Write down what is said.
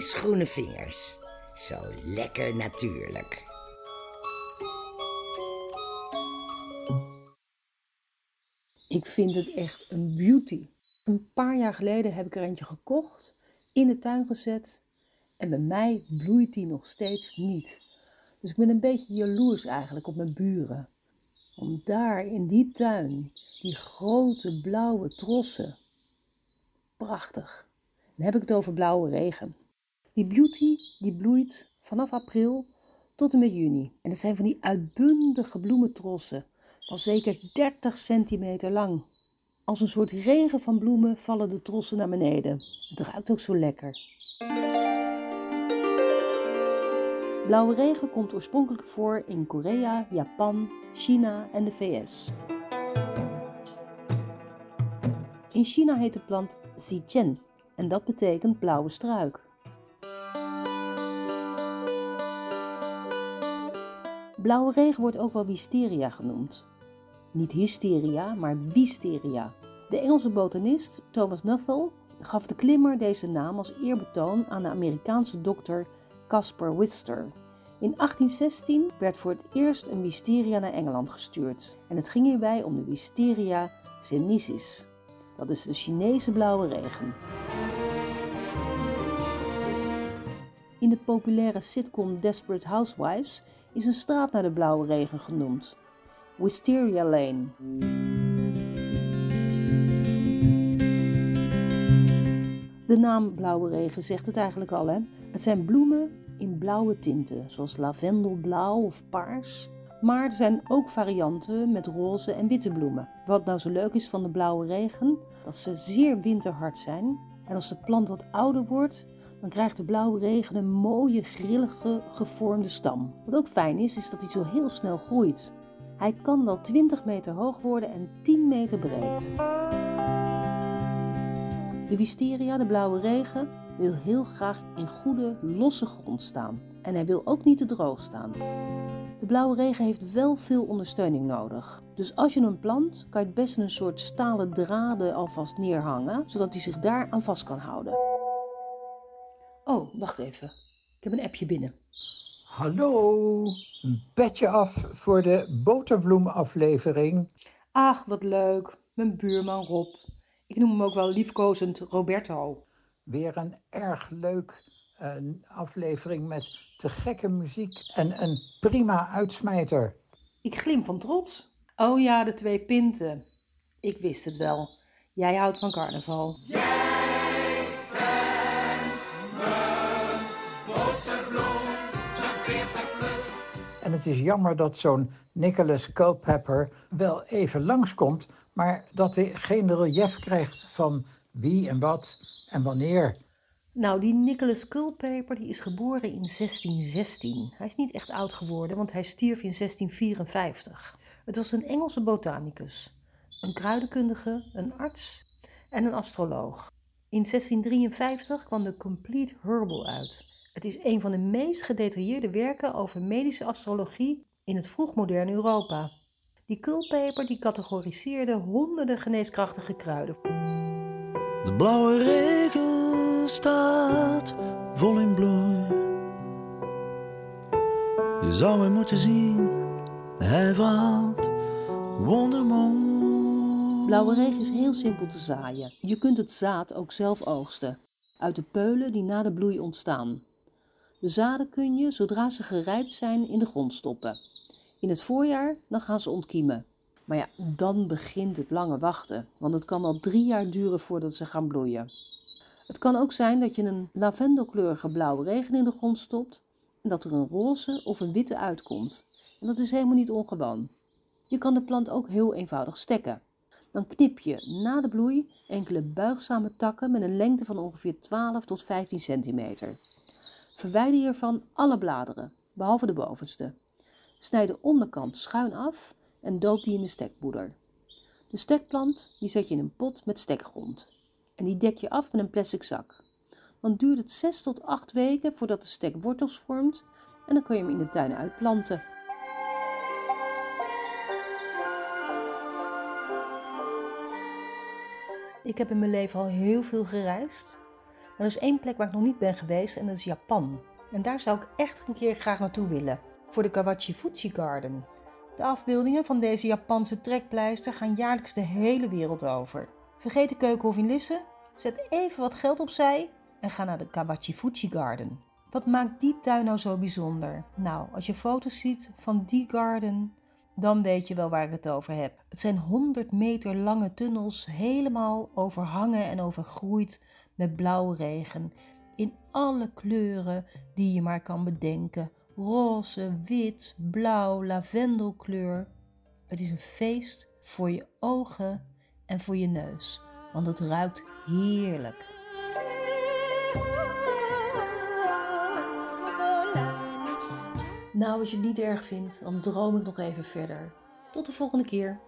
ijsgroene vingers. Zo lekker natuurlijk. Ik vind het echt een beauty. Een paar jaar geleden heb ik er eentje gekocht, in de tuin gezet en bij mij bloeit die nog steeds niet. Dus ik ben een beetje jaloers eigenlijk op mijn buren. Om daar in die tuin, die grote blauwe trossen. Prachtig. Dan heb ik het over blauwe regen. Die beauty die bloeit vanaf april tot en met juni. En het zijn van die uitbundige bloementrossen van zeker 30 centimeter lang. Als een soort regen van bloemen vallen de trossen naar beneden. Het ruikt ook zo lekker. Blauwe regen komt oorspronkelijk voor in Korea, Japan, China en de VS. In China heet de plant Xichen en dat betekent blauwe struik. Blauwe regen wordt ook wel wisteria genoemd. Niet hysteria, maar wisteria. De Engelse botanist Thomas Nuttall gaf de klimmer deze naam als eerbetoon aan de Amerikaanse dokter Caspar Wister. In 1816 werd voor het eerst een wisteria naar Engeland gestuurd en het ging hierbij om de Wisteria sinensis. Dat is de Chinese blauwe regen. In de populaire sitcom Desperate Housewives is een straat naar de blauwe regen genoemd. Wisteria Lane. De naam blauwe regen zegt het eigenlijk al, hè? Het zijn bloemen in blauwe tinten, zoals lavendelblauw of paars. Maar er zijn ook varianten met roze en witte bloemen. Wat nou zo leuk is van de blauwe regen, dat ze zeer winterhard zijn. En als de plant wat ouder wordt, dan krijgt de blauwe regen een mooie, grillige, gevormde stam. Wat ook fijn is, is dat hij zo heel snel groeit. Hij kan wel 20 meter hoog worden en 10 meter breed. De wisteria, de blauwe regen, wil heel graag in goede, losse grond staan. En hij wil ook niet te droog staan. De blauwe regen heeft wel veel ondersteuning nodig. Dus als je hem plant, kan je het best een soort stalen draden alvast neerhangen, zodat hij zich daar aan vast kan houden. Oh, wacht even. Ik heb een appje binnen. Hallo, een petje af voor de boterbloemaflevering. Ach, wat leuk. Mijn buurman Rob. Ik noem hem ook wel liefkozend Roberto. Weer een erg leuk uh, aflevering met te gekke muziek en een prima uitsmijter. Ik glim van trots. Oh ja, de twee pinten. Ik wist het wel. Jij houdt van carnaval. Jij bent mijn boterbloem, een 40 plus. En het is jammer dat zo'n Nicholas Culpepper wel even langskomt, maar dat hij geen relief krijgt van wie en wat en wanneer. Nou, die Nicholas Culpeper die is geboren in 1616. Hij is niet echt oud geworden, want hij stierf in 1654. Het was een Engelse botanicus, een kruidenkundige, een arts en een astroloog. In 1653 kwam de Complete Herbal uit. Het is een van de meest gedetailleerde werken over medische astrologie in het vroegmoderne Europa. Die Culpeper die categoriseerde honderden geneeskrachtige kruiden. De blauwe regen staat vol in bloei. Je zou hem moeten zien, hij valt wondermooi. Blauwe regen is heel simpel te zaaien. Je kunt het zaad ook zelf oogsten, uit de peulen die na de bloei ontstaan. De zaden kun je, zodra ze gerijpt zijn, in de grond stoppen. In het voorjaar dan gaan ze ontkiemen. Maar ja, dan begint het lange wachten, want het kan al drie jaar duren voordat ze gaan bloeien. Het kan ook zijn dat je een lavendelkleurige blauwe regen in de grond stopt en dat er een roze of een witte uitkomt. En dat is helemaal niet ongewoon. Je kan de plant ook heel eenvoudig stekken. Dan knip je na de bloei enkele buigzame takken met een lengte van ongeveer 12 tot 15 centimeter. Verwijder hiervan alle bladeren, behalve de bovenste. Snijd de onderkant schuin af en doop die in de stekpoeder. De stekplant die zet je in een pot met stekgrond en die dek je af met een plastic zak. Dan duurt het 6 tot 8 weken voordat de stek wortels vormt en dan kun je hem in de tuin uitplanten. Ik heb in mijn leven al heel veel gereisd. er is één plek waar ik nog niet ben geweest en dat is Japan. En daar zou ik echt een keer graag naartoe willen. Voor de Kawachi Fuji Garden. De afbeeldingen van deze Japanse trekpleister gaan jaarlijks de hele wereld over. Vergeet de keukenhof in Lisse, zet even wat geld opzij en ga naar de Kawachi Fuji Garden. Wat maakt die tuin nou zo bijzonder? Nou, als je foto's ziet van die garden, dan weet je wel waar ik het over heb. Het zijn 100 meter lange tunnels, helemaal overhangen en overgroeid met blauwe regen. In alle kleuren die je maar kan bedenken. Roze, wit, blauw, lavendelkleur. Het is een feest voor je ogen en voor je neus, want het ruikt heerlijk. Nou, als je het niet erg vindt, dan droom ik nog even verder. Tot de volgende keer.